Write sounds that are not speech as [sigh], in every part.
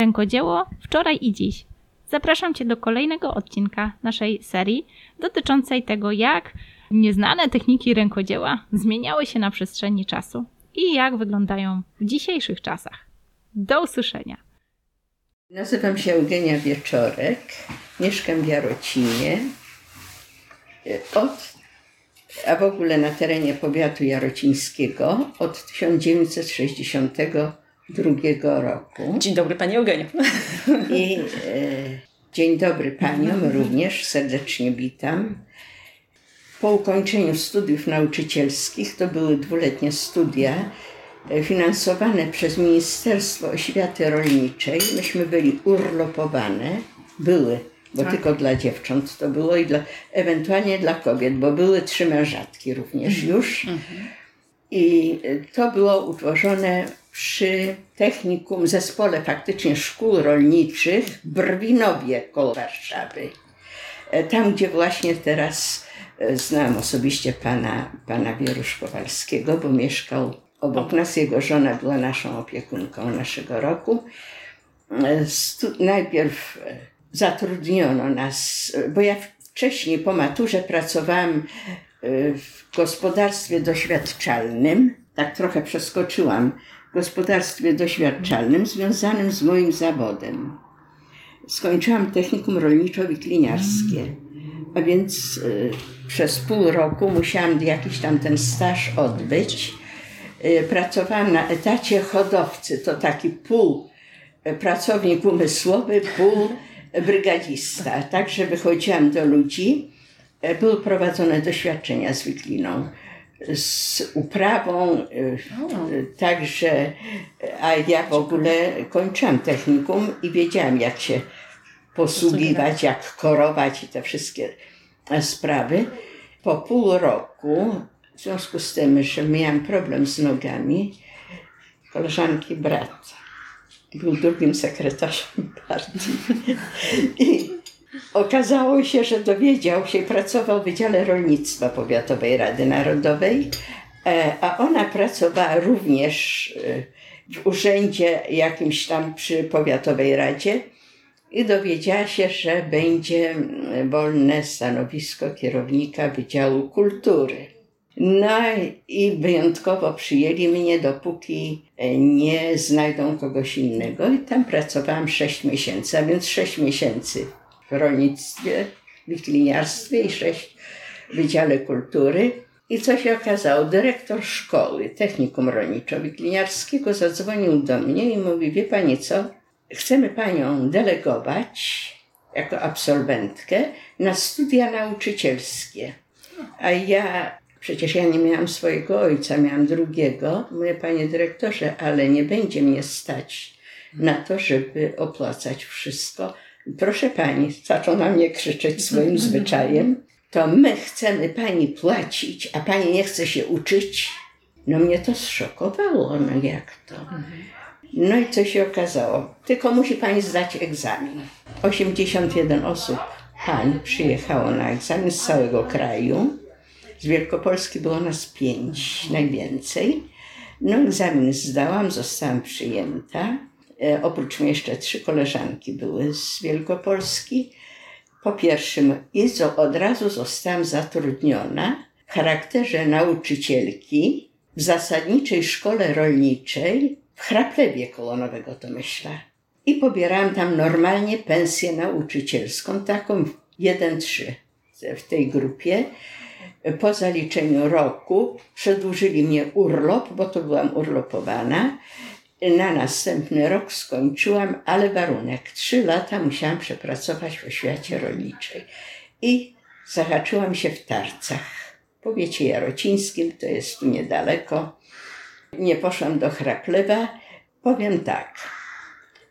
Rękodzieło wczoraj i dziś. Zapraszam Cię do kolejnego odcinka naszej serii dotyczącej tego, jak nieznane techniki rękodzieła zmieniały się na przestrzeni czasu i jak wyglądają w dzisiejszych czasach. Do usłyszenia. Nazywam się Eugenia Wieczorek, mieszkam w Jarocinie. Od, a w ogóle na terenie powiatu jarocińskiego od 1962 roku. Dzień dobry Pani Eugenio. I e, dzień dobry Paniom również, serdecznie witam. Po ukończeniu studiów nauczycielskich, to były dwuletnie studia, e, finansowane przez Ministerstwo Oświaty Rolniczej. Myśmy byli urlopowane, były, bo Tak. tylko dla dziewcząt to było i dla, ewentualnie dla kobiet, bo były trzy mężatki również już. I to było utworzone przy technikum, zespole faktycznie szkół rolniczych Brwinowie koło Warszawy. E, Tam, gdzie właśnie teraz e, znam osobiście pana, pana Wierusz Kowalskiego, bo mieszkał obok nas. Jego żona była naszą opiekunką naszego roku. E, najpierw zatrudniono nas, bo ja wcześniej po maturze pracowałam w gospodarstwie doświadczalnym. Tak trochę przeskoczyłam. W gospodarstwie doświadczalnym związanym z moim zawodem. Skończyłam technikum rolniczo-wikliniarskie, a więc y, przez pół roku musiałam jakiś tam ten staż odbyć. Y, pracowałam na etacie hodowcy, to taki pół y, pracownik umysłowy, pół brygadzista. Także wychodziłam do ludzi. Y, Były prowadzone doświadczenia z wikliną, z uprawą, y, także, a ja w ogóle kończyłam technikum i wiedziałam jak się posługiwać, jak korować i te wszystkie sprawy. Po pół roku, w związku z tym, że miałam problem z nogami, koleżanki brat był drugim sekretarzem [laughs] partii. I okazało się, że dowiedział się pracował w Wydziale Rolnictwa Powiatowej Rady Narodowej, e, a ona pracowała również e, w urzędzie jakimś tam przy Powiatowej Radzie i dowiedziała się, że będzie wolne stanowisko kierownika Wydziału Kultury. No i wyjątkowo przyjęli mnie, dopóki e, nie znajdą kogoś innego. I tam pracowałam 6 miesięcy, a więc 6 miesięcy w rolnictwie, wikliniarstwie i 6 w Wydziale Kultury. I co się okazało? Dyrektor szkoły Technikum Rolniczo-Wikliniarskiego zadzwonił do mnie i mówi, wie pani co, chcemy panią delegować jako absolwentkę na studia nauczycielskie. A ja, przecież ja nie miałam swojego ojca, miałam drugiego. Mówię, panie dyrektorze, ale nie będzie mnie stać na to, żeby opłacać wszystko. Proszę pani, zaczął na mnie krzyczeć swoim [laughs] zwyczajem, to my chcemy pani płacić, a pani nie chce się uczyć. No mnie to zszokowało, no jak to? No i co się okazało? Tylko musi pani zdać egzamin. 81 osób pań przyjechało na egzamin z całego kraju. Z Wielkopolski było nas pięć najwięcej. No egzamin zdałam, zostałam przyjęta. E, oprócz mnie jeszcze trzy koleżanki były z Wielkopolski. Po pierwszym i od razu zostałam zatrudniona w charakterze nauczycielki w zasadniczej szkole rolniczej w Chraplewie koło Nowego Tomyśla. I pobierałam tam normalnie pensję nauczycielską, taką 1-3 w tej grupie. Po zaliczeniu roku przedłużyli mnie urlop, bo to byłam urlopowana. Na następny rok skończyłam, ale warunek. Trzy lata musiałam przepracować w oświacie rolniczej. I zahaczyłam się w Tarcach, w powiecie jarocińskim, to jest tu niedaleko. Nie poszłam do Chraplewa. Powiem tak,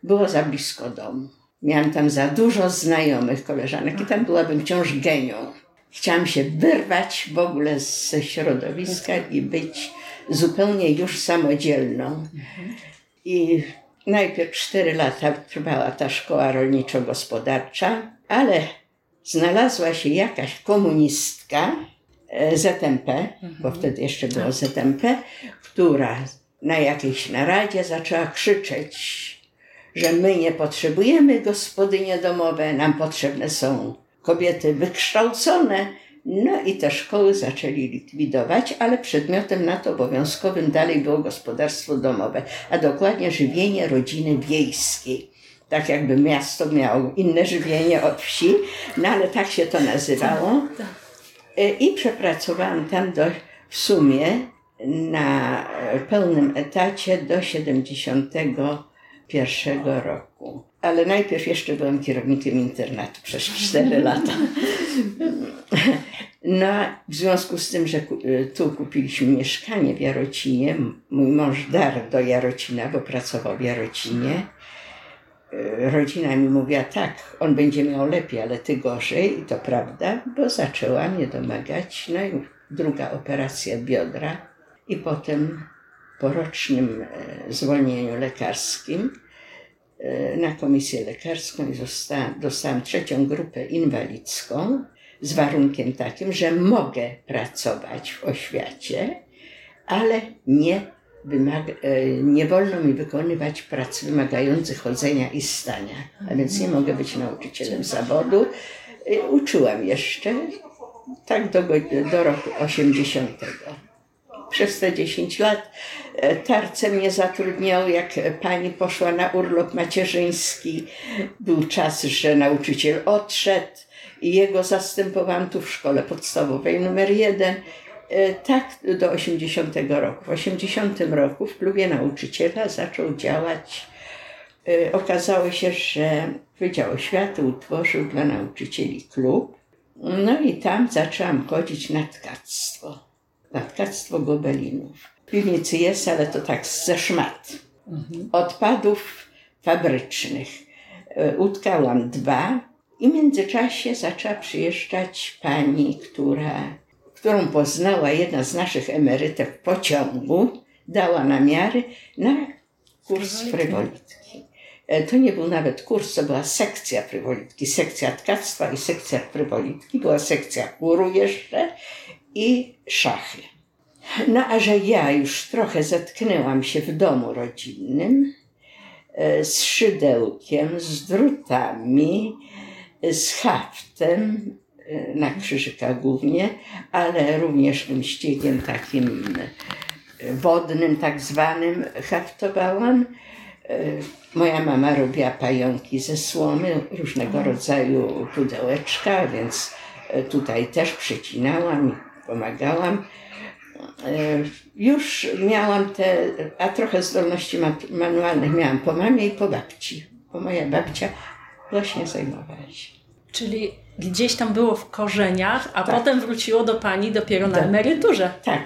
było za blisko domu. Miałam tam za dużo znajomych koleżanek i tam byłabym wciąż genią. Chciałam się wyrwać w ogóle ze środowiska i być zupełnie już samodzielną. I najpierw cztery lata trwała ta szkoła rolniczo-gospodarcza, ale znalazła się jakaś komunistka, e, ZMP, bo wtedy jeszcze było ZMP, która na jakiejś naradzie zaczęła krzyczeć, że my nie potrzebujemy gospodynie domowe, nam potrzebne są kobiety wykształcone. No i te szkoły zaczęli likwidować, ale przedmiotem na to obowiązkowym dalej było gospodarstwo domowe, a dokładnie żywienie rodziny wiejskiej. Tak jakby miasto miało inne żywienie od wsi, no ale tak się to nazywało. E, I przepracowałam tam do, w sumie na pełnym etacie do 71 roku. Ale najpierw jeszcze byłam kierownikiem internatu przez 4 lata. [laughs] No, w związku z tym, że tu kupiliśmy mieszkanie w Jarocinie, mój mąż dar do Jarocina, bo pracował w Jarocinie. Rodzina mi mówiła, tak, on będzie miał lepiej, ale ty gorzej. I to prawda, bo zaczęła mnie domagać. No i druga operacja biodra. I potem po rocznym e, zwolnieniu lekarskim e, na komisję lekarską i dostałam, dostałam trzecią grupę inwalidzką z warunkiem takim, że mogę pracować w oświacie, ale nie, wymaga, e, nie wolno mi wykonywać prac wymagających chodzenia i stania, a więc nie mogę być nauczycielem zawodu. Uczyłam jeszcze, tak do, do roku 80 przez te 10 lat. E, Tarce mnie zatrudniał, jak pani poszła na urlop macierzyński. Był czas, że nauczyciel odszedł i jego zastępowałam tu w szkole podstawowej numer jeden. E, tak do 80 roku. W 80 roku w klubie nauczyciela zaczął działać. E, okazało się, że Wydział Oświaty utworzył dla nauczycieli klub. No i tam zaczęłam chodzić na tkactwo tkactwo gobelinów. Piwnicy jest, ale to tak ze szmat. Odpadów fabrycznych. E, utkałam dwa i w międzyczasie zaczęła przyjeżdżać pani, która, którą poznała jedna z naszych emerytek w pociągu, dała namiary na kurs frywolitki. E, to nie był nawet kurs, to była sekcja frywolitki, sekcja tkactwa i sekcja frywolitki. Była sekcja chóru jeszcze i szachy. No a że ja już trochę zetknęłam się w domu rodzinnym e, z szydełkiem, z drutami, z haftem e, na krzyżykach głównie, ale również tym ściegiem takim e, wodnym, tak zwanym, haftowałam. Moja mama robiła pająki ze słomy, różnego rodzaju pudełeczka, więc tutaj też przecinałam i pomagałam. E, już miałam te, a trochę zdolności manualnych miałam po mamie i po babci, bo moja babcia właśnie zajmowała się. Czyli gdzieś tam było w korzeniach, a tak. potem wróciło do Pani dopiero na tak. emeryturze. Tak,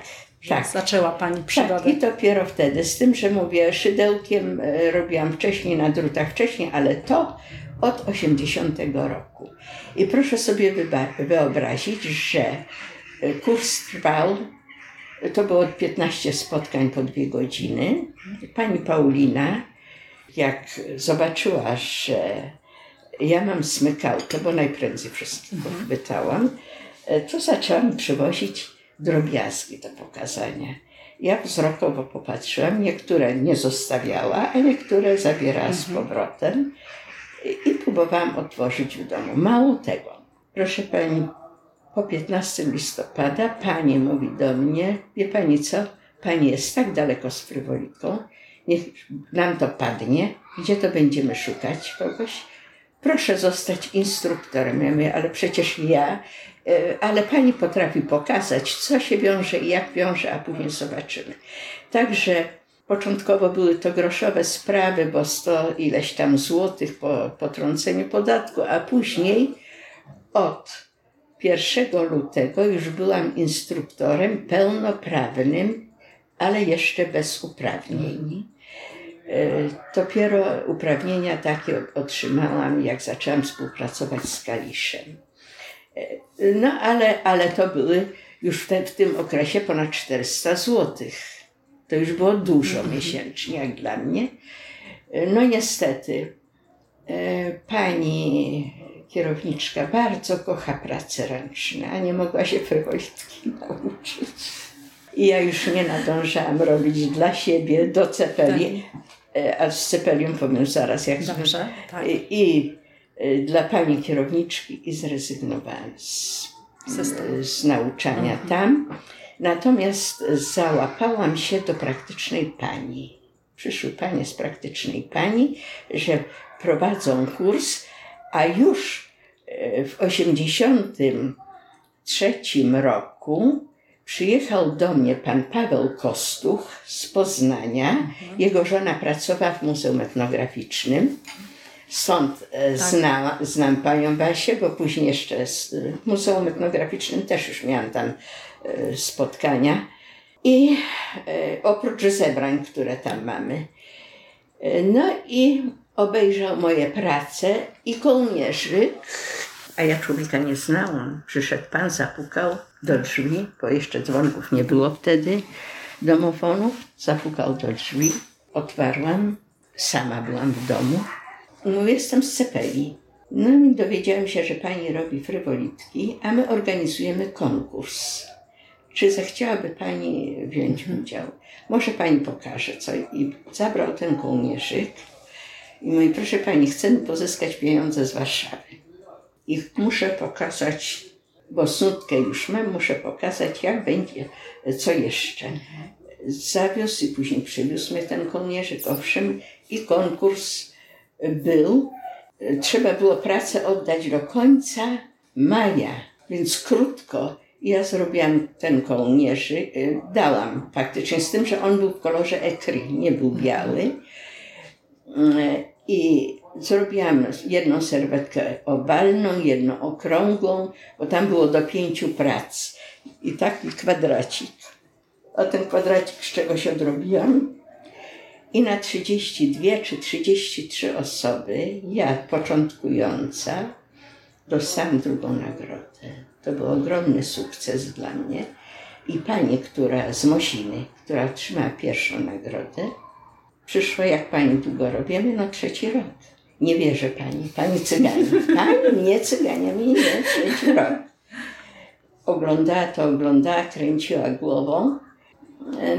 tak. Zaczęła Pani przygodę. Tak, i dopiero wtedy, z tym, że mówię, szydełkiem e, robiłam wcześniej, na drutach wcześniej, ale to od 80 roku. I proszę sobie wyobrazić, że kurs trwał to było 15 spotkań po dwie godziny. Pani Paulina, jak zobaczyła, że ja mam smykałkę, bo najprędzej wszystko mhm. chwytałam, to zaczęła mi przywozić drobiazgi do pokazania. Ja wzrokowo popatrzyłam, niektóre nie zostawiała, a niektóre zabierała z mhm. powrotem i próbowałam otworzyć w domu. Mało tego, proszę pani, po 15 listopada pani mówi do mnie, wie pani co, pani jest tak daleko z frywoliką, niech nam to padnie, gdzie to będziemy szukać kogoś? Proszę zostać instruktorem. Ja mówię, ale przecież ja, e, ale pani potrafi pokazać, co się wiąże i jak wiąże, a później zobaczymy. Także początkowo były to groszowe sprawy, bo sto ileś tam złotych po potrąceniu podatku, a później od 1 lutego już byłam instruktorem pełnoprawnym, ale jeszcze bez uprawnień. E, dopiero uprawnienia takie otrzymałam, jak zaczęłam współpracować z Kaliszem. E, no ale, ale to były już w, te, w tym okresie ponad 400 złotych. To już było dużo mhm. miesięcznie, jak dla mnie. E, no niestety, pani kierowniczka bardzo kocha prace ręczne, a nie mogła się frywolitki nauczyć. I ja już nie nadążałam robić dla siebie do cepeli. E, a z Cepelium powiem zaraz, jak Dobrze, tak. I, I e, dla pani kierowniczki i zrezygnowałam z, z nauczania tam. Natomiast załapałam się do praktycznej pani. Przyszły panie z praktycznej pani, że prowadzą kurs, a już e, w 83 roku przyjechał do mnie pan Paweł Kostuch z Poznania. Mhm. Jego żona pracowała w Muzeum Etnograficznym. Stąd e, tak. znam, znam panią Basię, bo później jeszcze z Muzeum Etnograficznym też już miałam tam e, spotkania. I oprócz zebrań, które tam mamy. No i obejrzał moje prace i kołnierzyk, a ja człowieka nie znałam. Przyszedł pan, zapukał do drzwi, bo jeszcze dzwonków nie było wtedy, domofonów. Zapukał do drzwi, otwarłam, sama byłam w domu. Mówię, jestem z Cepeli. No i dowiedziałem się, że pani robi frywolitki, a my organizujemy konkurs. Czy zechciałaby pani wziąć udział? Może pani pokaże co. I zabrał ten kołnierzyk i mówi, proszę pani, chcemy pozyskać pieniądze z Warszawy. I muszę pokazać, bo snutkę już mam, muszę pokazać, jak będzie, co jeszcze. Zawiózł i później przywiózł mnie ten kołnierzyk, owszem, i konkurs był. Trzeba było pracę oddać do końca maja, więc krótko. Ja zrobiłam ten kołnierzyk, dałam faktycznie, z tym, że on był w kolorze ekry, nie był biały. I zrobiłam jedną serwetkę owalną, jedną okrągłą, bo tam było do pięciu prac. I taki kwadracik. A ten kwadracik z czegoś odrobiłam. I na 32 czy 33 osoby, ja początkująca, dostałam drugą nagrodę. To był ogromny sukces dla mnie. I pani, która z Mosiny, która otrzymała pierwszą nagrodę, przyszła, jak pani długo robimy, no trzeci rok. Nie wierzę pani, pani cyganie. Pani nie cygania mi nie, trzeci rok. Oglądała to, oglądała, kręciła głową.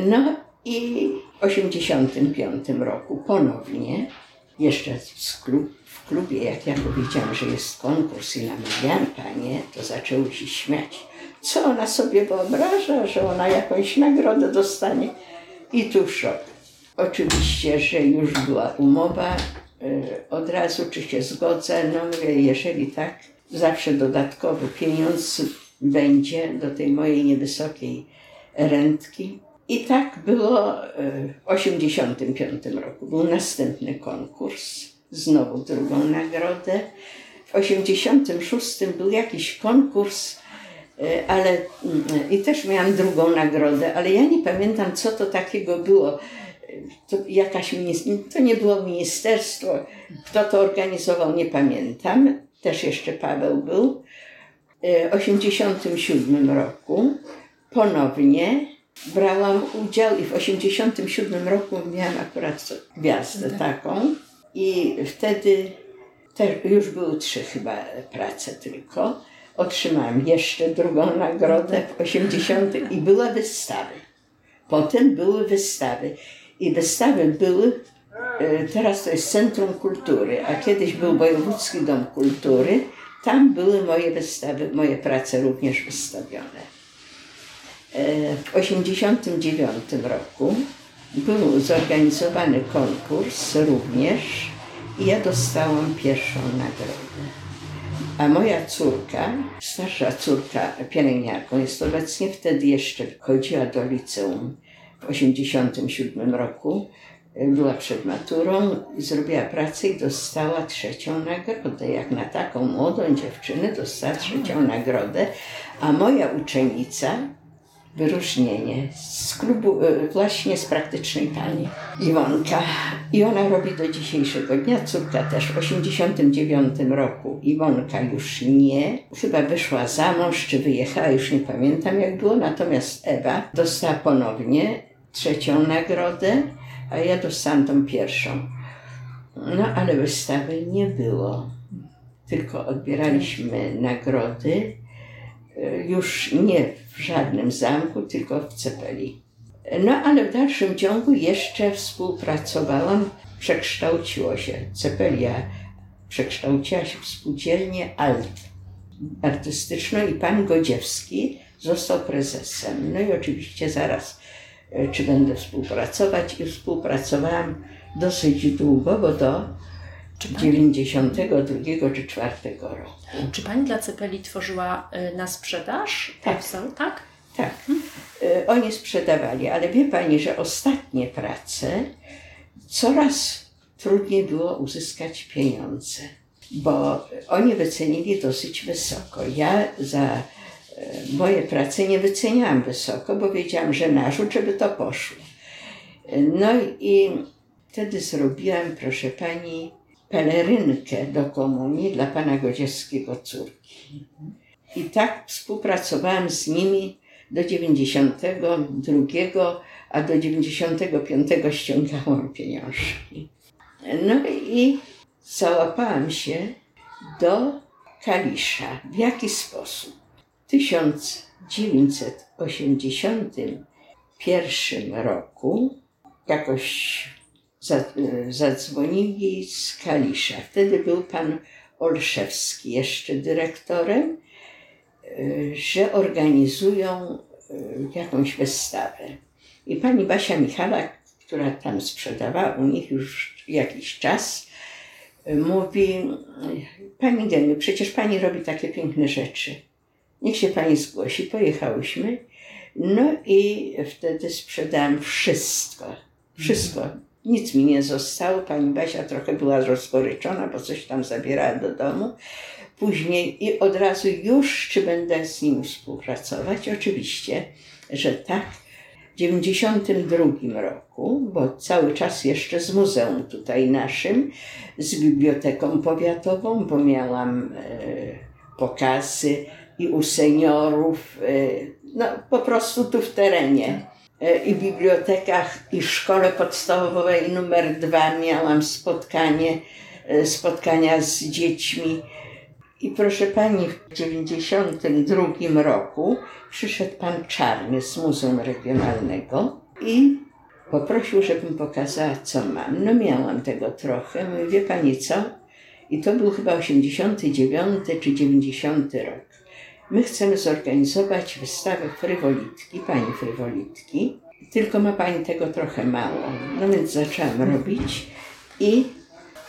No i w 85 roku ponownie, jeszcze w, klub, w klubie, jak ja powiedziałam, że jest konkurs i namawiałam panie, to zaczęły się śmiać. Co ona sobie wyobraża, że ona jakąś nagrodę dostanie? I tu szok. Oczywiście, że już była umowa, y, od razu czy się zgodzę, no mówię, jeżeli tak, zawsze dodatkowy pieniądz będzie do tej mojej niewysokiej rentki. I tak było y, w 1985 roku. Był następny konkurs, znowu drugą nagrodę. W 1986 był jakiś konkurs, y, ale mm, i też miałam drugą nagrodę, ale ja nie pamiętam, co to takiego było to jakaś to nie było ministerstwo, kto to organizował, nie pamiętam. Też jeszcze Paweł był. E, w 1987 roku ponownie brałam udział i w 1987 roku miałam akurat gwiazdę tak. taką i wtedy też już były trzy chyba prace tylko. Otrzymałam jeszcze drugą nagrodę w 80 i była wystawy. Potem były wystawy. I wystawy były, e, teraz to jest Centrum Kultury, a kiedyś był Wojewódzki Dom Kultury. Tam były moje wystawy, moje prace również wystawione. E, w 1989 roku był zorganizowany konkurs również i ja dostałam pierwszą nagrodę. A moja córka, starsza córka pielęgniarką jest obecnie, wtedy jeszcze chodziła do liceum w 1987 roku e, była przed maturą, zrobiła pracę i dostała trzecią nagrodę. Jak na taką młodą dziewczynę dostała trzecią nagrodę, a moja uczennica wyróżnienie z klubu, e, właśnie z praktycznej pani Iwonka. I ona robi do dzisiejszego dnia, córka też w 89 roku. Iwonka już nie, chyba wyszła za mąż, czy wyjechała, już nie pamiętam jak było, natomiast Ewa dostała ponownie trzecią nagrodę, a ja dostałam tą pierwszą. No ale wystawy nie było, tylko odbieraliśmy nagrody już nie w żadnym zamku, tylko w Cepeli. No ale w dalszym ciągu jeszcze współpracowałam. Przekształciło się Cepelia, przekształciła się w spółdzielnię Alt artystyczną i pan Godziewski został prezesem. No i oczywiście zaraz, czy będę współpracować i współpracowałam dosyć długo, bo do Czy pani, 92 czy 4 roku. czy pani dla Cepeli tworzyła y, na sprzedaż? Tak. Powstał, tak? Tak, e, oni sprzedawali, ale wie pani, że ostatnie prace coraz trudniej było uzyskać pieniądze, bo oni wycenili dosyć wysoko. Ja za e, moje prace nie wyceniałam wysoko, bo wiedziałam, że narzut, żeby to poszło. No i wtedy zrobiłam, proszę pani, pelerynkę do komunii dla pana Godziewskiego córki. I tak współpracowałam z nimi do 92, a do 95 ściągałam pieniążki. No i załapałam się do Kalisza. W jaki sposób? W 1981 roku jakoś za- zadzwonili z Kalisza. Wtedy był pan Olszewski jeszcze dyrektorem, że organizują y, jakąś wystawę. I pani Basia Michalak, która tam sprzedawała u nich już jakiś czas, y, mówi: Pani Geniu, przecież pani robi takie piękne rzeczy. Niech się pani zgłosi. Pojechałyśmy. No i wtedy sprzedałam wszystko. Wszystko. Nic mi nie zostało. Pani Basia trochę była rozgoryczona, bo coś tam zabierała do domu. Później i od razu już, czy będę z nim współpracować? Oczywiście, że tak. W 92 roku, bo cały czas jeszcze z muzeum tutaj naszym, z biblioteką powiatową, bo miałam e, pokazy i u seniorów, e, no po prostu tu w terenie. E, I w bibliotekach, i w szkole podstawowej numer dwa miałam spotkanie, e, spotkania z dziećmi. I proszę pani, w 92 roku przyszedł pan Czarny z Muzeum Regionalnego i poprosił, żebym pokazała, co mam. No miałam tego trochę. Mówię, wie pani co? I to był chyba 89 czy 90 rok. My chcemy zorganizować wystawę frywolitki, pani frywolitki, tylko ma pani tego trochę mało. No więc zaczęłam robić i,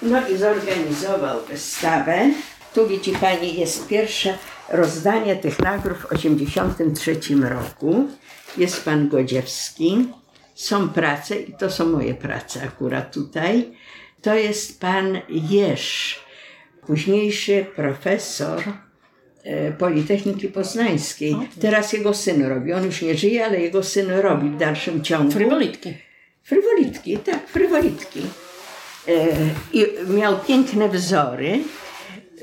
no i zorganizował wystawę. Tu widzi pani, jest pierwsze rozdanie tych nagród w 83 roku. Jest pan Godziewski. Są prace i to są moje prace akurat tutaj. To jest pan Jerz, późniejszy profesor Politechniki Poznańskiej. Teraz jego syn robi. On już nie żyje, ale jego syn robi w dalszym ciągu. Frywolitki. Frywolitki, tak, frywolitki. E, I miał piękne wzory.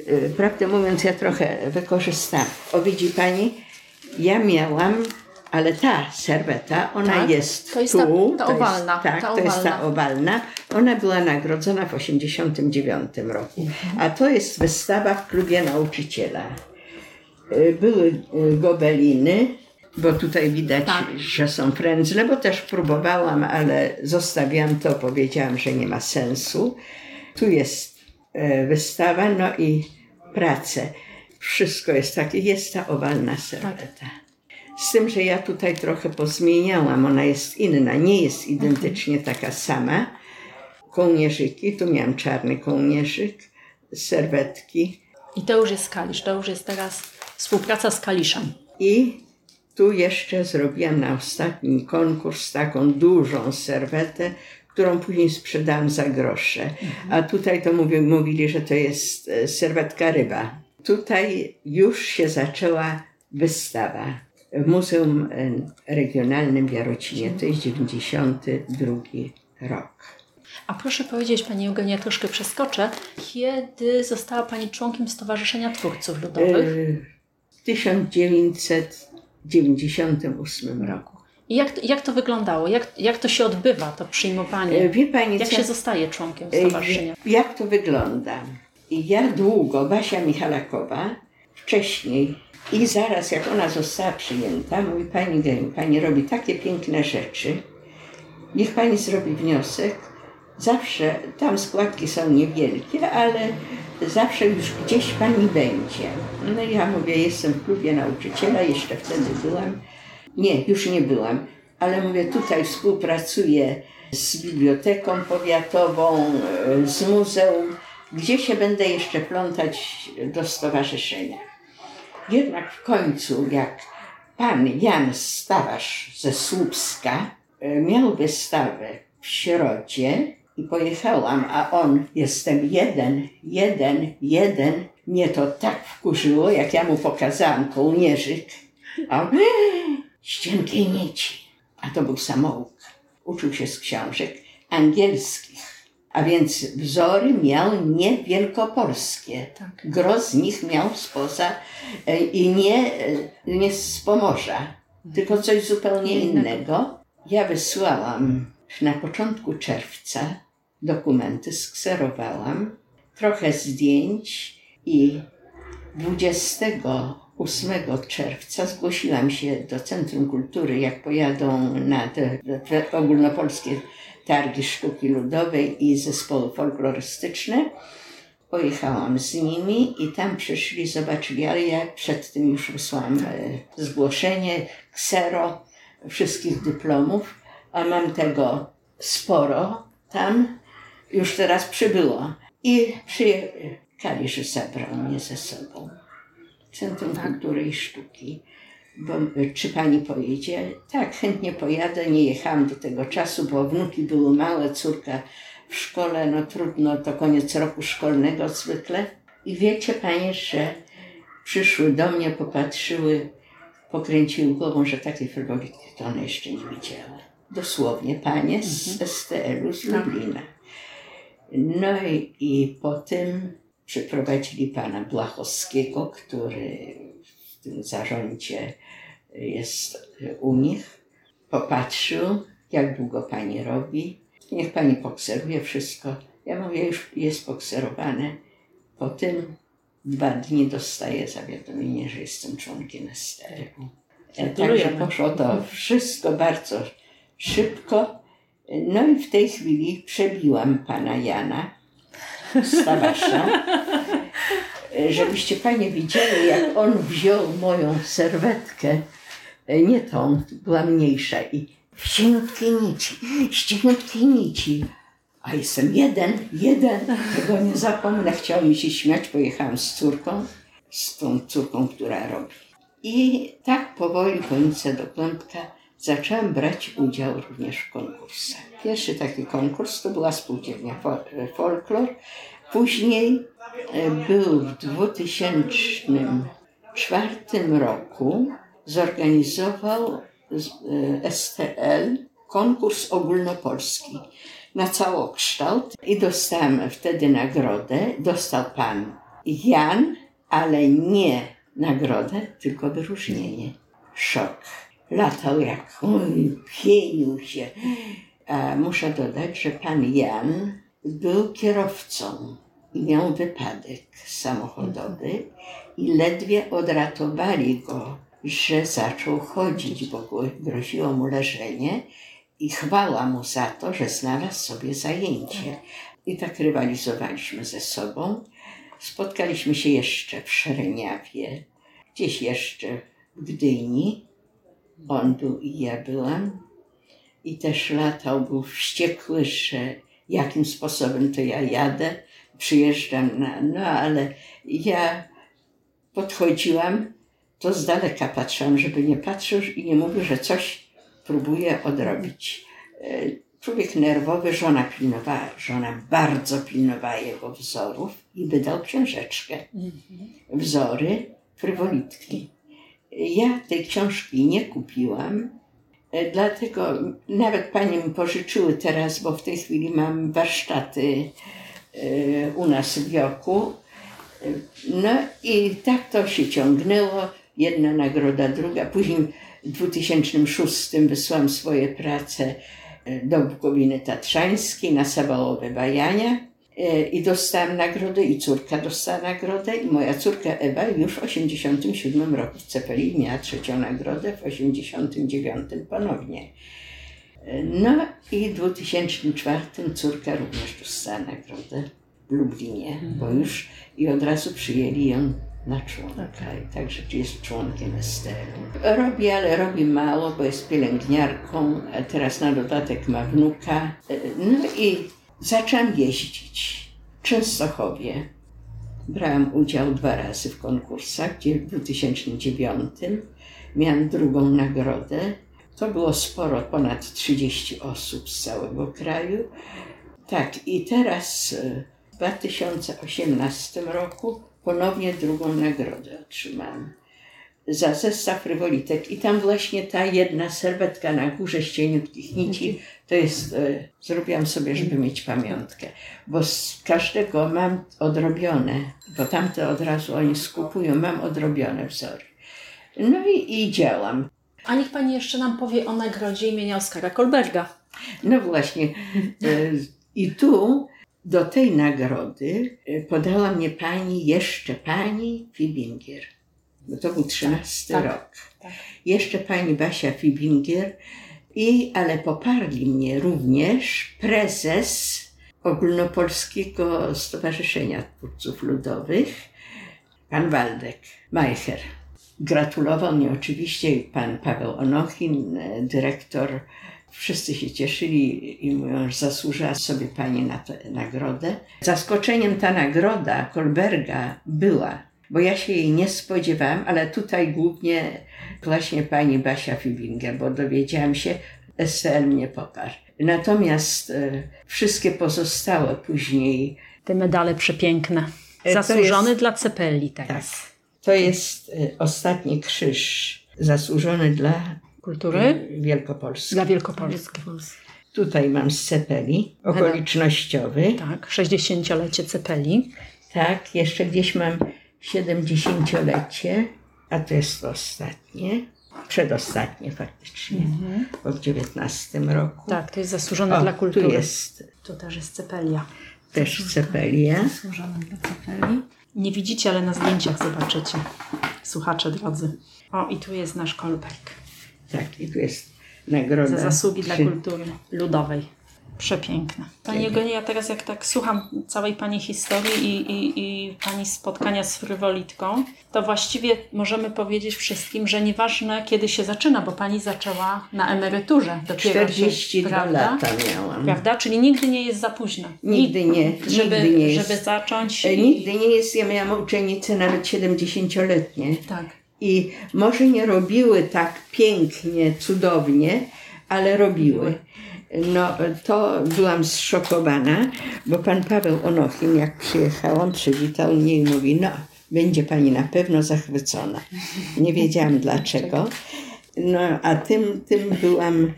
E, prawdę mówiąc, ja trochę wykorzystałam. O, widzi pani, ja miałam, ale ta serweta, ona Tak, jest to jest tu. ta- ta owalna, Jest, tak, ta to jest ta owalna. Ona była nagrodzona w 89 roku. A to jest wystawa w klubie nauczyciela. Y, Były y, gobeliny, bo tutaj widać, Tak. że są frędzle, bo też próbowałam, ale zostawiłam to, powiedziałam, że nie ma sensu. Tu jest e, wystawa, no i prace. Wszystko jest takie, jest ta owalna serweta. Z tym, że ja tutaj trochę pozmieniałam, ona jest inna, nie jest identycznie taka sama. Kołnierzyki, tu miałam czarny kołnierzyk, serwetki, I to już jest Kalisz, to już jest teraz współpraca z Kaliszem. I tu jeszcze zrobiłam na ostatni konkurs taką dużą serwetę, którą później sprzedałam za grosze. A tutaj to mówi, mówili, że to jest e, serwetka ryba. Tutaj już się zaczęła wystawa w Muzeum e, Regionalnym w Jarocinie. To jest 92 rok. A proszę powiedzieć, Pani Eugenia, troszkę przeskoczę, kiedy została Pani członkiem Stowarzyszenia Twórców Ludowych? E, W 1998 roku. I jak, jak to wyglądało? Jak, jak to się odbywa, to E, przyjmowanie? Wie pani, Jak co? się zostaje członkiem E, stowarzyszenia? Jak to wygląda? Ja długo, Basia Michalakowa, wcześniej I zaraz jak ona została przyjęta, mówi pani Geniu, pani robi takie piękne rzeczy, niech pani zrobi wniosek. Zawsze, tam składki są niewielkie, ale zawsze już gdzieś pani będzie. No ja mówię, jestem w klubie nauczyciela, jeszcze wtedy byłam. Nie, już nie byłam, ale mówię, tutaj współpracuję z biblioteką powiatową, e, z muzeum, gdzie się będę jeszcze plątać do stowarzyszenia. Jednak w końcu, jak pan Jan Stawarz ze Słupska e, miał wystawę w Środzie i pojechałam, a on, jestem jeden, jeden, jeden, mnie to tak wkurzyło, jak ja mu pokazałam kołnierzyk, a on, ścienkiej nici. A to był samouk. Uczył się z książek angielskich. A więc wzory miał nie wielkopolskie. Tak. Gro z nich miał spoza e, i nie, e, nie z Pomorza, tylko coś zupełnie innego. Ja wysłałam na początku czerwca dokumenty, skserowałam, trochę zdjęć i 28 czerwca zgłosiłam się do Centrum Kultury, jak pojadą na te, te ogólnopolskie targi sztuki ludowej i zespoły folklorystyczne. Pojechałam z nimi i tam przyszli, zobaczyli, ale ja przed tym już wysłałam e, zgłoszenie, ksero wszystkich dyplomów, a mam tego sporo tam, już teraz przybyło. I przyjechali, że zabrał mnie ze sobą. Centrum Kultury i Sztuki. Bo, y, czy pani pojedzie? Tak, chętnie pojadę. Nie jechałam do tego czasu, bo wnuki były małe, córka w szkole, no trudno, to koniec roku szkolnego zwykle. I wiecie panie, że przyszły do mnie, popatrzyły, pokręciły głową, że takiej frywolitki to one jeszcze nie widziały. Dosłownie panie z STL-u z Lublina. No i, i potem przyprowadzili pana Blachowskiego, który w tym zarządzie jest u nich. Popatrzył, jak długo pani robi. Niech pani pokseruje wszystko. Ja mówię, już jest pokserowane. Po tym dwa dni dostaję zawiadomienie, że jestem członkiem STR-u. Także poszło to wszystko bardzo szybko. No i w tej chwili przebiłam pana Jana Stawasza, żebyście panie widzieli, jak on wziął moją serwetkę, nie tą, była mniejsza i w cieniutkiej nici, z cieniutkiej nici. A jestem jeden, jeden, tego nie zapomnę. Chciał mi się śmiać, pojechałam z córką, z tą córką, która robi. I tak powoli, po do kłębka, zaczęłam brać udział również w konkursach. Pierwszy taki konkurs to była spółdzielnia fol- folklor. Później e, był w 2004 roku zorganizował e, STL konkurs ogólnopolski na całokształt i dostałem wtedy nagrodę. Dostał pan Jan, ale nie nagrodę, tylko wyróżnienie. Szok. Latał jak oj, pienił się. A muszę dodać, że pan Jan był kierowcą i miał wypadek samochodowy i ledwie odratowali go, że zaczął chodzić, bo gro- groziło mu leżenie i chwała mu za to, że znalazł sobie zajęcie. I tak rywalizowaliśmy ze sobą. Spotkaliśmy się jeszcze w Szereniawie, gdzieś jeszcze w Gdyni. On był i ja byłam. I też latał, był wściekły, że jakim sposobem to ja jadę, przyjeżdżam na... No ale ja podchodziłam, to z daleka patrzyłam, żeby nie patrzył i nie mówił, że coś próbuje odrobić. E, Człowiek nerwowy, żona pilnowała, żona bardzo pilnowała jego wzorów i wydał książeczkę. Wzory frywolitki. Ja tej książki nie kupiłam, e, dlatego nawet panie mi pożyczyły teraz, bo w tej chwili mam warsztaty e, u nas w. E, No i tak to się ciągnęło. Jedna nagroda, druga. Później w 2006 wysłałam swoje prace e, do Bukowiny Tatrzańskiej na Sabałowe Bajania. E, I dostałam nagrodę i córka dostała nagrodę i moja córka Ewa już w 87 roku w Cepeli miała trzecią nagrodę, w 89 ponownie. E, No i w 2004 córka również dostała nagrodę w Lublinie, bo już i od razu przyjęli ją na członka, i także jest członkiem STR-u. Robi, ale robi mało, bo jest pielęgniarką, a teraz na dodatek ma wnuka. E, No i zaczęłam jeździć w Częstochowie. Brałam udział dwa razy w konkursach, gdzie w 2009 miałam drugą nagrodę. To było sporo, ponad 30 osób z całego kraju. Tak, i teraz e, w 2018 roku ponownie drugą nagrodę otrzymałam za zestaw frywolitek. I tam właśnie ta jedna serwetka na górze z cieniutkich nici, to jest, e, zrobiłam sobie, żeby mieć pamiątkę. Bo z każdego mam odrobione, bo tamte od razu oni skupują, mam odrobione wzory. No i, i działam. A niech Pani jeszcze nam powie o nagrodzie imienia Oskara Kolberga. No właśnie. E, I tu do tej nagrody e, podała mnie pani, jeszcze pani Fibinger. Bo to był 13 tak, rok. tak. Jeszcze pani Basia Fibinger. I, ale poparli mnie również prezes Ogólnopolskiego Stowarzyszenia Twórców Ludowych, pan Waldek Majcher. Gratulował mnie oczywiście pan Paweł Onochin, dyrektor. Wszyscy się cieszyli i mówią, że zasłużyła sobie pani na tę nagrodę. Zaskoczeniem ta nagroda Kolberga była, bo ja się jej nie spodziewałam, ale tutaj głównie właśnie pani Basia Fibinger, bo dowiedziałam się, SL mnie poparł. Natomiast e, wszystkie pozostałe później Te medale przepiękne. E, Zasłużony jest- dla Cepeli teraz. Tak. To jest e, ostatni krzyż zasłużony dla Kultury? e, Wielkopolski. Dla Wielkopolski. Tutaj mam z Cepeli, okolicznościowy. Tak, 60-lecie Cepeli. Tak, jeszcze gdzieś mam 70-lecie, a to jest to ostatnie, przedostatnie faktycznie, bo w 19 roku. Tak, to jest zasłużony O, dla kultury. tu jest Tu też jest Cepelia. też Cepelia. Służone dla Cepeli. Nie widzicie, ale na zdjęciach zobaczycie. Słuchacze drodzy. O, i tu jest nasz Kolberg. Tak, i tu jest nagroda. Za zasługi dla kultury ludowej. Przepiękne. Pani Eugenia, ja teraz jak tak słucham całej Pani historii i, i, i Pani spotkania z frywolitką, to właściwie możemy powiedzieć wszystkim, że nieważne kiedy się zaczyna, bo Pani zaczęła na emeryturze dopiero 42 się, prawda? lata miałam. Prawda? Czyli nigdy nie jest za późno. Nigdy nie, Żeby, nigdy nie jest. żeby zacząć. E, i- Nigdy nie jest, ja miałam uczennice nawet 70-letnie. Tak. I może nie robiły tak pięknie, cudownie, ale robiły. No, to byłam zszokowana, bo pan Paweł Onochin, jak przyjechałam, przywitał mnie i mówi, no, będzie pani na pewno zachwycona. Nie wiedziałam [laughs] dlaczego. No, a tym, tym byłam,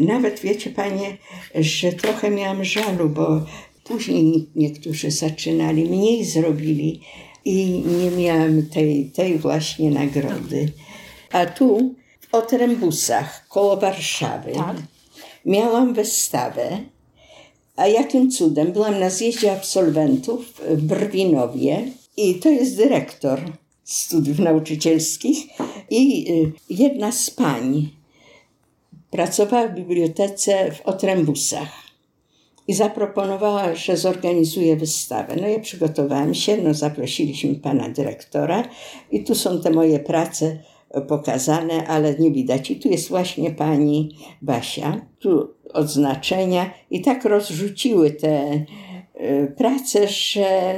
nawet wiecie panie, że trochę miałam żalu, bo później niektórzy zaczynali, mniej zrobili i nie miałam tej, tej właśnie nagrody. A tu w Otrębusach, koło Warszawy, Tak. Miałam wystawę, a jakim cudem byłam na zjeździe absolwentów w Brwinowie i to jest dyrektor studiów nauczycielskich i y, jedna z pań pracowała w bibliotece w Otrębusach i zaproponowała, że zorganizuje wystawę. No ja przygotowałam się, no zaprosiliśmy pana dyrektora i tu są te moje prace pokazane, ale nie widać. I tu jest właśnie pani Basia, tu odznaczenia i tak rozrzuciły te y, prace, że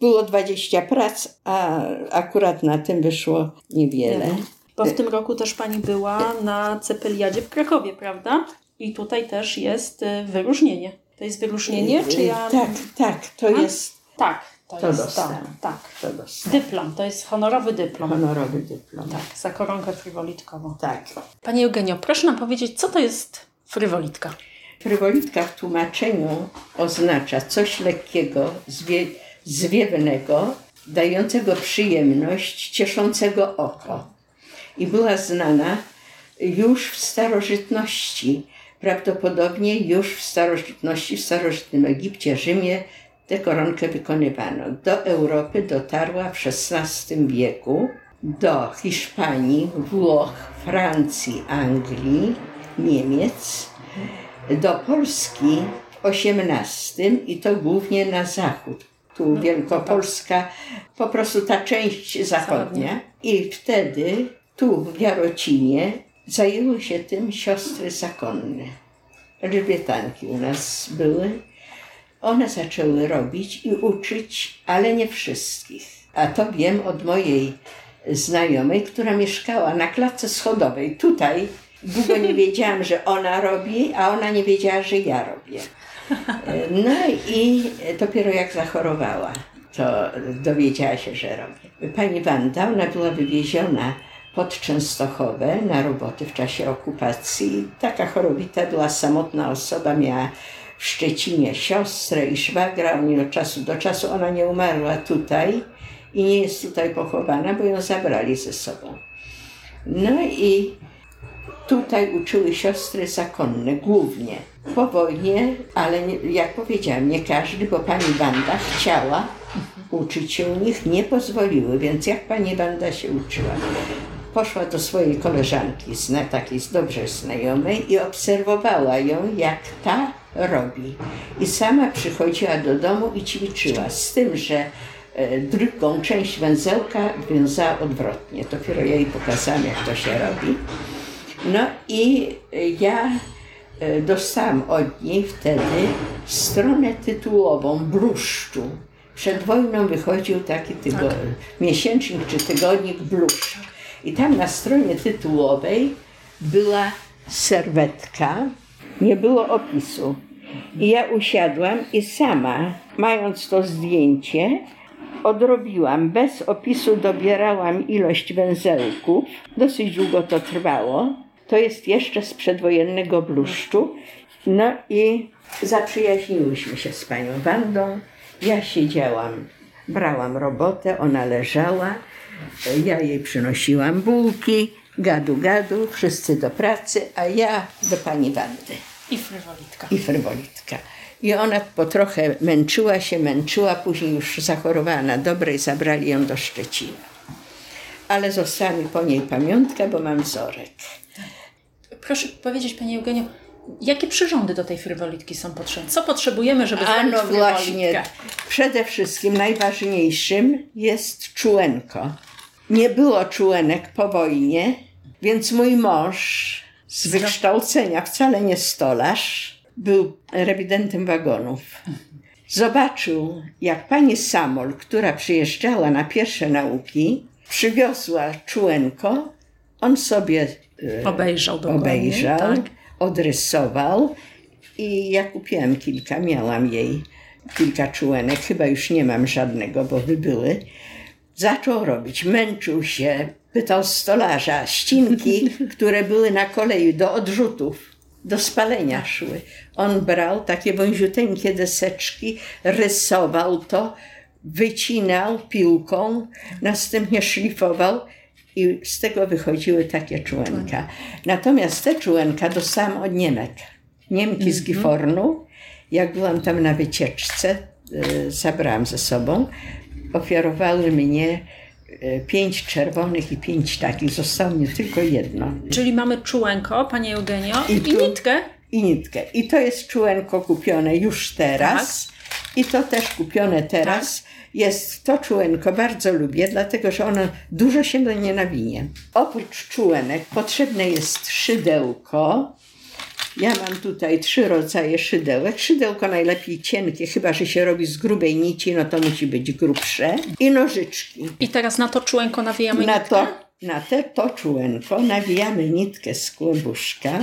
było 20 prac, a akurat na tym wyszło niewiele. Bo w tym roku też Pani była na Cepeliadzie w Krakowie, prawda? I tutaj też jest y, wyróżnienie. To jest wyróżnienie, czy ja... Tak, tak, to Tak? jest, Tak, to, To jest dostałam. tak, tak. to dostałam. Dyplom, to jest honorowy dyplom. honorowy dyplom. Tak, za koronkę frywolitkową. tak. Pani Eugenio, proszę nam powiedzieć, co to jest frywolitka? Frywolitka w tłumaczeniu oznacza coś lekkiego, zwie, zwiewnego, dającego przyjemność, cieszącego oko. I była znana już w starożytności, prawdopodobnie już w starożytności, w starożytnym Egipcie, Rzymie, tę koronkę wykonywano. Do Europy dotarła w XVI wieku, do Hiszpanii, Włoch, Francji, Anglii, Niemiec, do Polski w XVIII i to głównie na zachód. Tu Wielkopolska, po prostu ta część zachodnia. I wtedy tu w Jarocinie zajęły się tym siostry zakonne. Elżbietanki u nas były. One zaczęły robić i uczyć, ale nie wszystkich. A to wiem od mojej znajomej, która mieszkała na klatce schodowej. Tutaj długo nie [laughs] wiedziałam, że ona robi, a ona nie wiedziała, że ja robię. No i dopiero jak zachorowała, to dowiedziała się, że robię. Pani Wanda, ona była wywieziona pod Częstochowę na roboty w czasie okupacji. Taka chorowita była samotna osoba, miała w Szczecinie siostrę i szwagra. Oni od czasu do czasu, ona nie umarła tutaj i nie jest tutaj pochowana, bo ją zabrali ze sobą. No i tutaj uczyły siostry zakonne głównie. Po wojnie, ale nie, jak powiedziałam, nie każdy, bo pani Wanda chciała uczyć się u nich, nie pozwoliły, więc jak pani Wanda się uczyła? Poszła do swojej koleżanki, zna, takiej dobrze znajomej i obserwowała ją, jak ta robi. I sama przychodziła do domu i ćwiczyła, z tym, że e, drugą część węzełka wiązała odwrotnie. Dopiero ja jej pokazałam, jak to się robi. No i ja e, dostałam od niej wtedy stronę tytułową Bluszczu. Przed wojną wychodził taki tygo- miesięcznik czy tygodnik Bluszcz. I tam na stronie tytułowej była serwetka, nie było opisu. I ja usiadłam i sama, mając to zdjęcie, odrobiłam. Bez opisu dobierałam ilość węzełków. Dosyć długo to trwało. To jest jeszcze z przedwojennego bluszczu. No i zaprzyjaźniłyśmy się z panią Wandą. Ja siedziałam, brałam robotę, ona leżała. Ja jej przynosiłam bułki, gadu gadu, wszyscy do pracy, a ja do pani Wandy I frywolitka. i frywolitka. I ona po trochę męczyła się, męczyła, później już zachorowała na dobre i zabrali ją do Szczecina. Ale została mi po niej pamiątka, bo mam wzorek. Proszę powiedzieć Pani Eugenio, jakie przyrządy do tej frywolitki są potrzebne? Co potrzebujemy, żeby zrobić no właśnie, przede wszystkim najważniejszym jest czułenko. Nie było czułenek po wojnie, więc mój mąż z wykształcenia, wcale nie stolarz, był rewidentem wagonów. Zobaczył, jak pani Samol, która przyjeżdżała na pierwsze nauki, przywiozła czułenko, on sobie e, Obejrzał obejrzał, tak. odrysował i ja kupiłam kilka, miałam jej kilka czułenek, chyba już nie mam żadnego, bo wybyły. Zaczął robić, męczył się, pytał stolarza, ścinki, [laughs] które były na kolei do odrzutów, do spalenia szły. On brał takie wąziuteńkie deseczki, rysował to, wycinał piłką, następnie szlifował i z tego wychodziły takie czułenka. Natomiast te czułenka dostałam od Niemek. Niemki z Gifornu. Jak byłam tam na wycieczce, y, zabrałam ze sobą, ofiarowały mnie y, pięć czerwonych i pięć takich. Zostało mi tylko jedno. Czyli mamy czułenko, Pani Eugenio, i, I tu- nitkę. I nitkę. I to jest czułenko kupione już teraz. I to też kupione teraz. Jest to czułenko, bardzo lubię, dlatego że ono dużo się do nie nawinie. Oprócz czułenek potrzebne jest szydełko. Ja mam tutaj trzy rodzaje szydełek. Szydełko najlepiej cienkie, chyba że się robi z grubej nici, no to musi być grubsze. I nożyczki. I teraz na to czułenko nawijamy Na nitkę. to, na te to czułenko nawijamy nitkę z kłębuszka.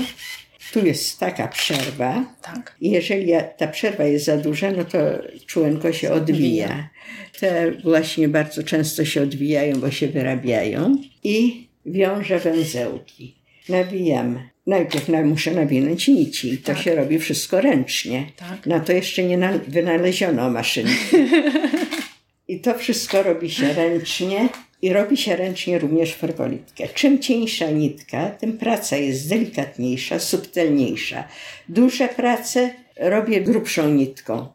Tu jest taka przerwa. Tak. Jeżeli ta przerwa jest za duża, no to czułenko się odwija. Te właśnie bardzo często się odwijają, bo się wyrabiają. I wiążę węzełki. Nawijam. Najpierw na, muszę nawinąć nici. To Tak. się robi wszystko ręcznie. Tak. Na to jeszcze nie na, wynaleziono maszynki. [laughs] I to wszystko robi się ręcznie i robi się ręcznie również frywolitkę. Czym cieńsza nitka, tym praca jest delikatniejsza, subtelniejsza. Duże prace robię grubszą nitką.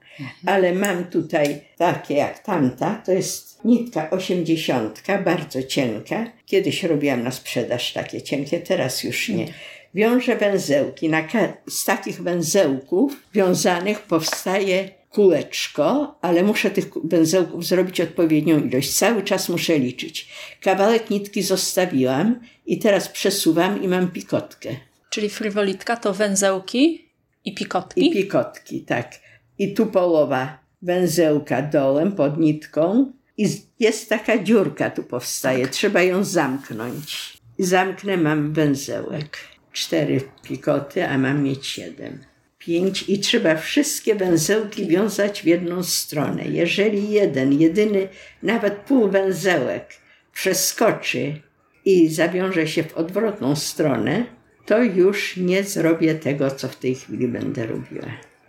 Ale mam tutaj takie jak tamta, to jest nitka osiemdziesiątka, bardzo cienka. Kiedyś robiłam na sprzedaż takie cienkie, teraz już nie. Wiążę węzełki. Na z takich węzełków wiązanych powstaje kółeczko, ale muszę tych węzełków zrobić odpowiednią ilość. Cały czas muszę liczyć. Kawałek nitki zostawiłam i teraz przesuwam i mam pikotkę. Czyli frywolitka to węzełki i pikotki. I pikotki, tak. I tu połowa węzełka dołem pod nitką i jest taka dziurka tu powstaje. Trzeba ją zamknąć. Zamknę, mam węzełek. Cztery pikoty, a mam mieć siedem. Pięć i trzeba wszystkie węzełki wiązać w jedną stronę. Jeżeli jeden, jedyny, nawet półwęzełek przeskoczy i zawiąże się w odwrotną stronę, to już nie zrobię tego, co w tej chwili będę robiła.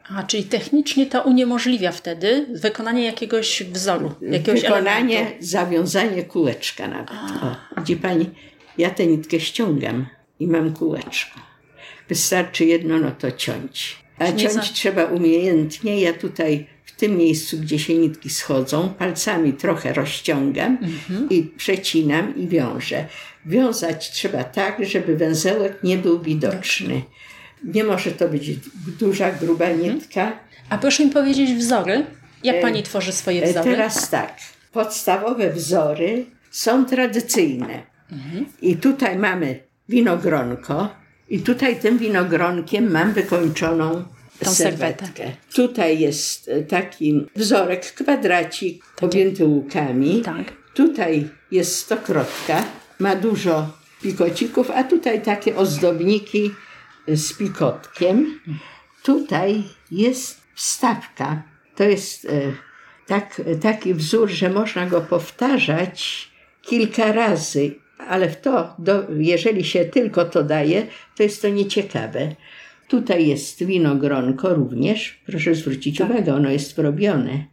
A, czyli technicznie to uniemożliwia wtedy wykonanie jakiegoś wzoru, jakiegoś Wykonanie, elementu. zawiązanie kółeczka nawet. O, widzi pani, ja tę nitkę ściągam i mam kółeczko. Wystarczy jedno, no to ciąć. A ciąć trzeba umiejętnie. Ja tutaj w tym miejscu, gdzie się nitki schodzą, palcami trochę rozciągam Mhm. i przecinam i wiążę. Wiązać trzeba tak, żeby węzełek nie był widoczny. Nie może to być duża, gruba Mhm. nitka. A proszę mi powiedzieć wzory. Jak E, pani tworzy swoje E, wzory? Teraz tak. Podstawowe wzory są tradycyjne. I tutaj mamy winogronko. I tutaj tym winogronkiem mam wykończoną Tą serwetkę. serwetę. Tutaj jest e, taki wzorek, kwadracik objęty łukami. Tak. Tutaj jest stokrotka, ma dużo pikocików, a tutaj takie ozdobniki z pikotkiem. Tutaj jest wstawka. To jest e, tak, taki wzór, że można go powtarzać kilka razy, ale w to, do, jeżeli się tylko to daje, to jest to nieciekawe. Tutaj jest winogronko również. Proszę zwrócić uwagę, ono jest wrobione.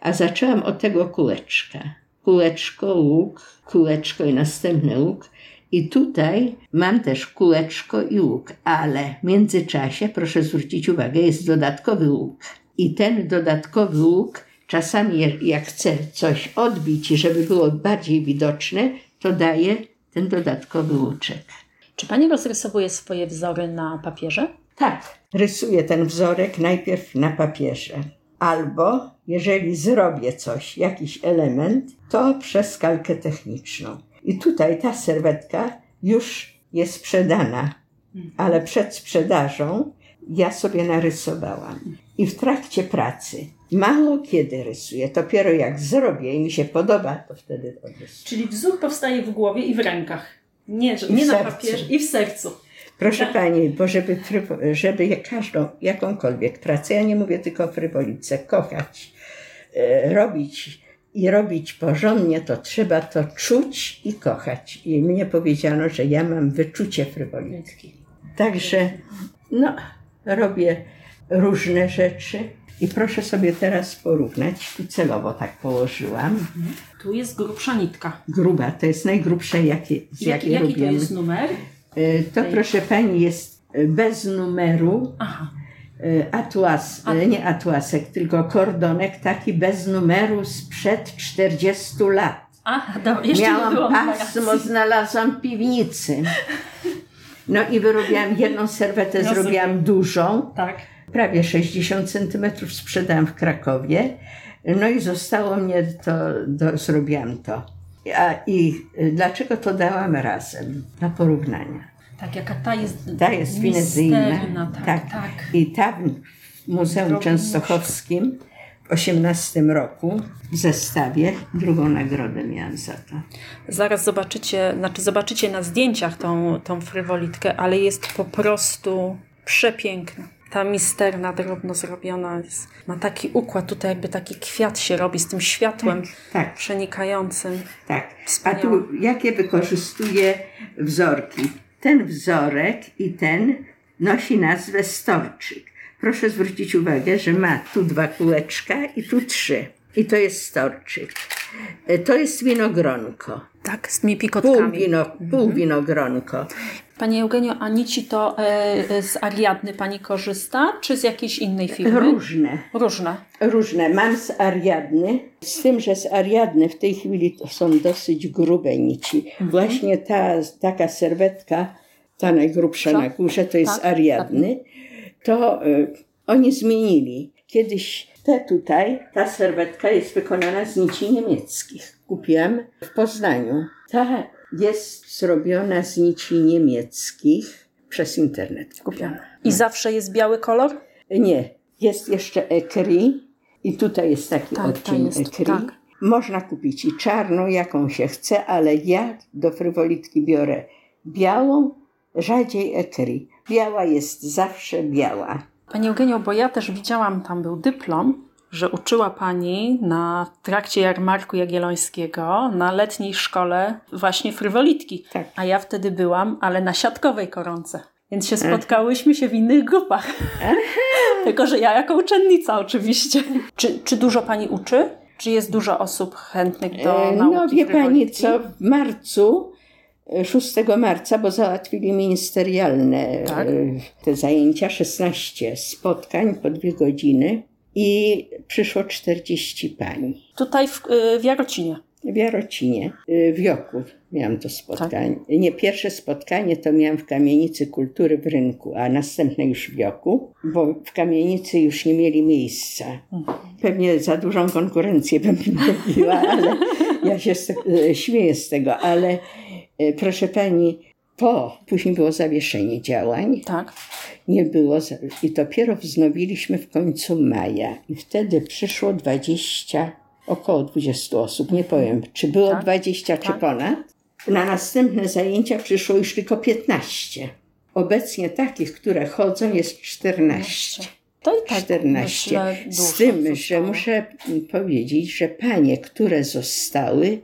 A zaczęłam od tego kółeczka. Kółeczko, łuk, kółeczko i następny łuk. I tutaj mam też kółeczko i łuk, ale w międzyczasie, proszę zwrócić uwagę, jest dodatkowy łuk. I ten dodatkowy łuk, czasami jak chcę coś odbić żeby było bardziej widoczne, to daję ten dodatkowy łuczek. Czy pani rozrysowuje swoje wzory na papierze? Tak, rysuję ten wzorek najpierw na papierze. Albo jeżeli zrobię coś, jakiś element, to przez kalkę techniczną. I tutaj ta serwetka już jest sprzedana, ale przed sprzedażą ja sobie narysowałam. I w trakcie pracy mało kiedy rysuję. Dopiero jak zrobię i mi się podoba, to wtedy odrysuję. Czyli wzór powstaje w głowie i w rękach. Nie, że- nie na papierze, i w sercu. Proszę Tak. Pani, bo żeby, żeby każdą, jakąkolwiek pracę, ja nie mówię tylko o frywolice, kochać, e, robić i robić porządnie, to trzeba to czuć i kochać. I mnie powiedziano, że ja mam wyczucie frywolitki. Także, no, robię różne rzeczy i proszę sobie teraz porównać. Tu celowo tak położyłam. Tu jest grubsza nitka. Gruba, to jest najgrubsze, jakie, z Jaki, jakiej jaki to jest numer? E, To proszę pani jest e, bez numeru Aha. e, atłas, e, nie atłasek, tylko kordonek taki bez numeru sprzed 40 lat. Aha, dobra, jeszcze nie Miałam było pasmo, znalazłam piwnicy. [laughs] No i wyrobiłam jedną serwetę, No zrobiłam dużą, Tak. prawie 60 centymetrów sprzedałam w Krakowie. No i zostało mnie to, do, zrobiłam to. A, I dlaczego to dałam razem? Dla porównania. Tak, jaka ta jest Ta jest finezyjna. Tak, tak. tak. I ta w Muzeum Drogi Częstochowskim 18 roku w zestawie drugą nagrodę miałam za to. Zaraz zobaczycie, znaczy zobaczycie na zdjęciach tą, tą frywolitkę, ale jest po prostu przepiękna. Ta misterna, drobno zrobiona jest. Ma taki układ, tutaj jakby taki kwiat się robi z tym światłem Tak, przenikającym. tak. A Wspaniałe. tu jakie wykorzystuję wzorki? Ten wzorek i ten nosi nazwę storczyk. Proszę zwrócić uwagę, że ma tu dwa kółeczka i tu trzy. I to jest storczyk. E, To jest winogronko. Tak, z tymi Pół, pikotkami. wino, pół winogronko. Pani Eugenio, a nici to e, z Ariadny Pani korzysta, czy z jakiejś innej firmy? Różne. Różne. Różne. Mam z Ariadny, z tym, że z Ariadny w tej chwili to są dosyć grube nici. Właśnie ta taka serwetka, ta najgrubsza Co? na górze, to jest Tak, Ariadny. To y, oni zmienili. Kiedyś te tutaj, ta serwetka jest wykonana z nici niemieckich. Kupiłam w Poznaniu. Ta jest zrobiona z nici niemieckich przez internet. Kupiłam. I zawsze jest biały kolor? Nie, jest jeszcze ekri i tutaj jest taki Tak, odcień jest, ekri. tak. Można kupić i czarną, jaką się chce, ale ja do frywolitki biorę białą, rzadziej ekri. Biała jest zawsze biała. Pani Eugenio, bo ja też widziałam, tam był dyplom, że uczyła Pani na trakcie jarmarku jagiellońskiego na letniej szkole właśnie frywolitki. Tak. A ja wtedy byłam, ale na siatkowej koronce. Więc się spotkałyśmy się w innych grupach. [laughs] Tylko, że ja jako uczennica oczywiście. Czy, czy dużo Pani uczy? Czy jest dużo osób chętnych do E, nauki no wie pani frywolitki? co, w marcu, 6 marca, bo załatwili ministerialne Tak. e, te zajęcia, 16 spotkań po dwie godziny i przyszło 40 pań. Tutaj w, y, w Jarocinie. W Jarocinie, y, w Joku miałam to spotkanie. Nie, pierwsze spotkanie to miałam w Kamienicy Kultury w Rynku, a następne już w Joku, bo w Kamienicy już nie mieli miejsca. Pewnie za dużą konkurencję bym im robiła, ale [laughs] ja się śmieję z tego, ale proszę pani, po, później było zawieszenie działań, Tak. nie było i dopiero wznowiliśmy w końcu maja i wtedy przyszło 20, około 20 osób, nie powiem, czy było Tak, 20 czy tak. ponad. Na następne zajęcia przyszło już tylko 15. Obecnie takich, które chodzą jest 14. To i tak 14. myślę, Z tym, że muszę powiedzieć, że panie, które zostały,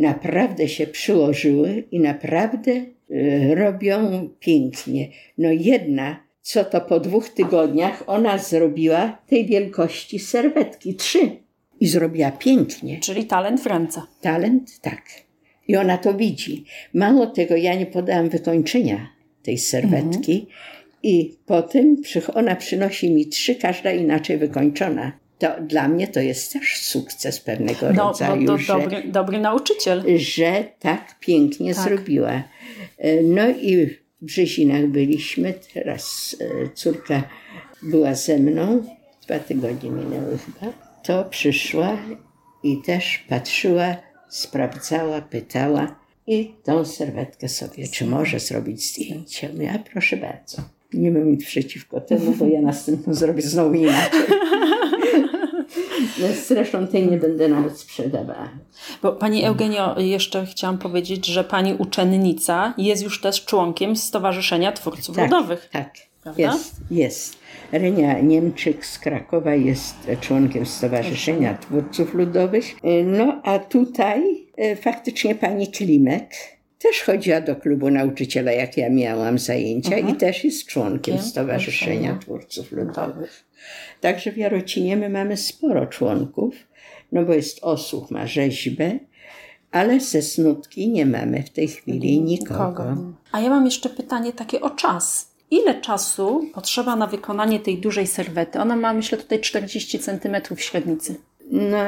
naprawdę się przyłożyły i naprawdę y, robią pięknie. No jedna, co to po dwóch tygodniach, ona zrobiła tej wielkości serwetki, trzy. I zrobiła pięknie. Czyli talent w ręce. Talent, tak. I ona to widzi. Mało tego, ja nie podałam wykończenia tej serwetki i potem ona przynosi mi trzy, każda inaczej wykończona. To dla mnie to jest też sukces pewnego No, rodzaju, bo to że, dobry, dobry nauczyciel. że tak pięknie Tak. zrobiła. E, No i w Brzezinach byliśmy, teraz e, córka była ze mną, dwa tygodnie minęły chyba. To przyszła i też patrzyła, sprawdzała, pytała i tą serwetkę sobie, czy może zrobić zdjęcie. Ja proszę bardzo. Nie mam nic przeciwko temu, bo ja następną zrobię znowu inaczej. [laughs] Zresztą tej nie będę nawet sprzedawała. Bo Pani Eugenio, jeszcze chciałam powiedzieć, że Pani uczennica jest już też członkiem Stowarzyszenia Twórców Ludowych. Tak, Prawda? jest, jest. Renia Niemczyk z Krakowa jest członkiem Stowarzyszenia Twórców Ludowych. No a tutaj e, faktycznie pani Klimek też chodziła do klubu nauczyciela, jak ja miałam zajęcia i też jest członkiem Stowarzyszenia. Twórców Ludowych. Także w Jarocinie my mamy sporo członków, no bo jest osłuch, ma rzeźbę, ale ze snutki nie mamy w tej chwili nikogo. A ja mam jeszcze pytanie takie o czas. Ile czasu potrzeba na wykonanie tej dużej serwety? Ona ma, myślę, tutaj 40 cm średnicy. No,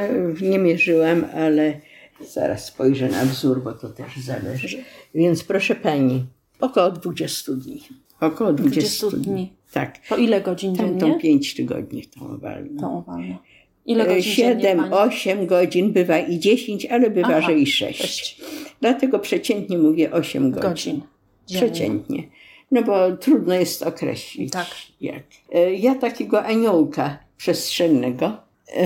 nie mierzyłam, ale zaraz spojrzę na wzór, bo to też zależy. Więc proszę pani, około 20 dni. Około 20, 20 dni. Tak. To ile godzin Tamtą dziennie? 5 tygodni tą owalną. To owalne. Ile godzin dziennie 7, pani? 8 godzin, bywa i 10, ale bywa, Aha, że i 6. sześć. Dlatego przeciętnie mówię 8 godzin. godzin. Przeciętnie. No bo trudno jest określić. Tak. Jak. E, Ja takiego aniołka przestrzennego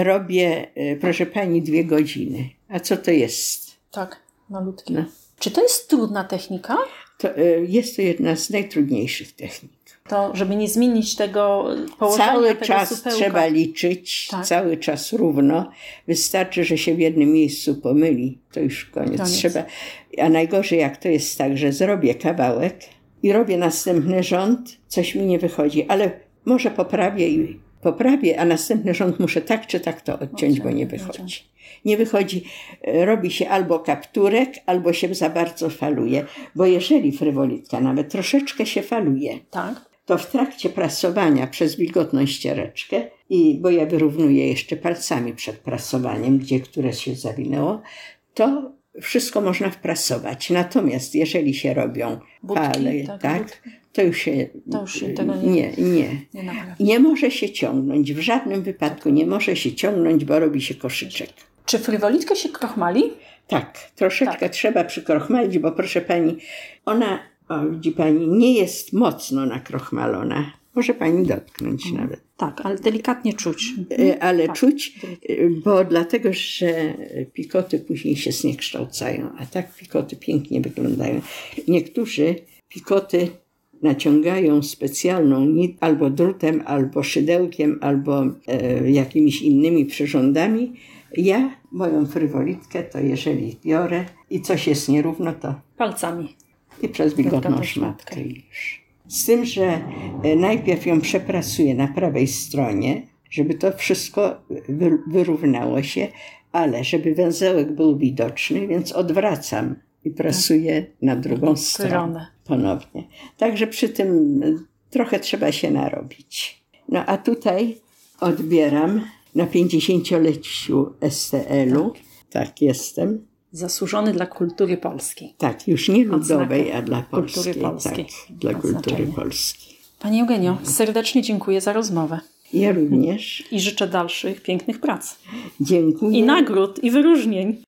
robię, e, proszę pani, dwie godziny. A co to jest? Tak, malutki. No. Czy to jest trudna technika? To, e, jest to jedna z najtrudniejszych technik. To, żeby nie zmienić tego położenia Cały tego czas supełka. trzeba liczyć, Tak. cały czas równo. Wystarczy, że się w jednym miejscu pomyli, to już koniec. Koniec. Trzeba. A najgorzej, jak to jest tak, że zrobię kawałek i robię następny rząd, coś mi nie wychodzi, ale może poprawię i poprawię, a następny rząd muszę tak czy tak to odciąć, bo nie wychodzi. Nie wychodzi, e, robi się albo kapturek, albo się za bardzo faluje, bo jeżeli frywolitka nawet troszeczkę się faluje, Tak. to w trakcie prasowania przez wilgotną ściereczkę, i bo ja wyrównuję jeszcze palcami przed prasowaniem, gdzie które się zawinęło, to wszystko można wprasować. Natomiast jeżeli się robią Budki, pale, tak, tak, to już się To już się tego nie- nie, nie. Nie może się ciągnąć, w żadnym wypadku nie może się ciągnąć, bo robi się koszyczek. Czy frywolitkę się krochmali? Tak, troszeczkę Tak. trzeba przykrochmalić, bo proszę pani, ona, o, widzi pani, nie jest mocno nakrochmalona. Może pani dotknąć nawet. Tak, ale delikatnie czuć. E, Ale Tak. czuć, e, bo dlatego, że pikoty później się zniekształcają, a tak pikoty pięknie wyglądają. Niektórzy pikoty naciągają specjalną nit albo drutem, albo szydełkiem, albo e, jakimiś innymi przyrządami. Ja moją frywolitkę to jeżeli biorę i coś jest nierówno, to Palcami. i przez wilgotną szmatkę już. Z tym, że e, najpierw ją przeprasuję na prawej stronie, żeby to wszystko wy, wyrównało się, ale żeby węzełek był widoczny, więc odwracam i prasuję na drugą stronę Stronę. ponownie. Także przy tym e, trochę trzeba się narobić. No a tutaj odbieram na 50-leciu STL-u. Tak jestem. Zasłużony dla kultury polskiej. Tak, już nie ludowej, Odznaka a dla kultury polskiej. polskiej. Tak, dla kultury polskiej. Pani Eugenio, serdecznie dziękuję za rozmowę Ja również i życzę dalszych pięknych prac. dziękuję. I nagród, i wyróżnień.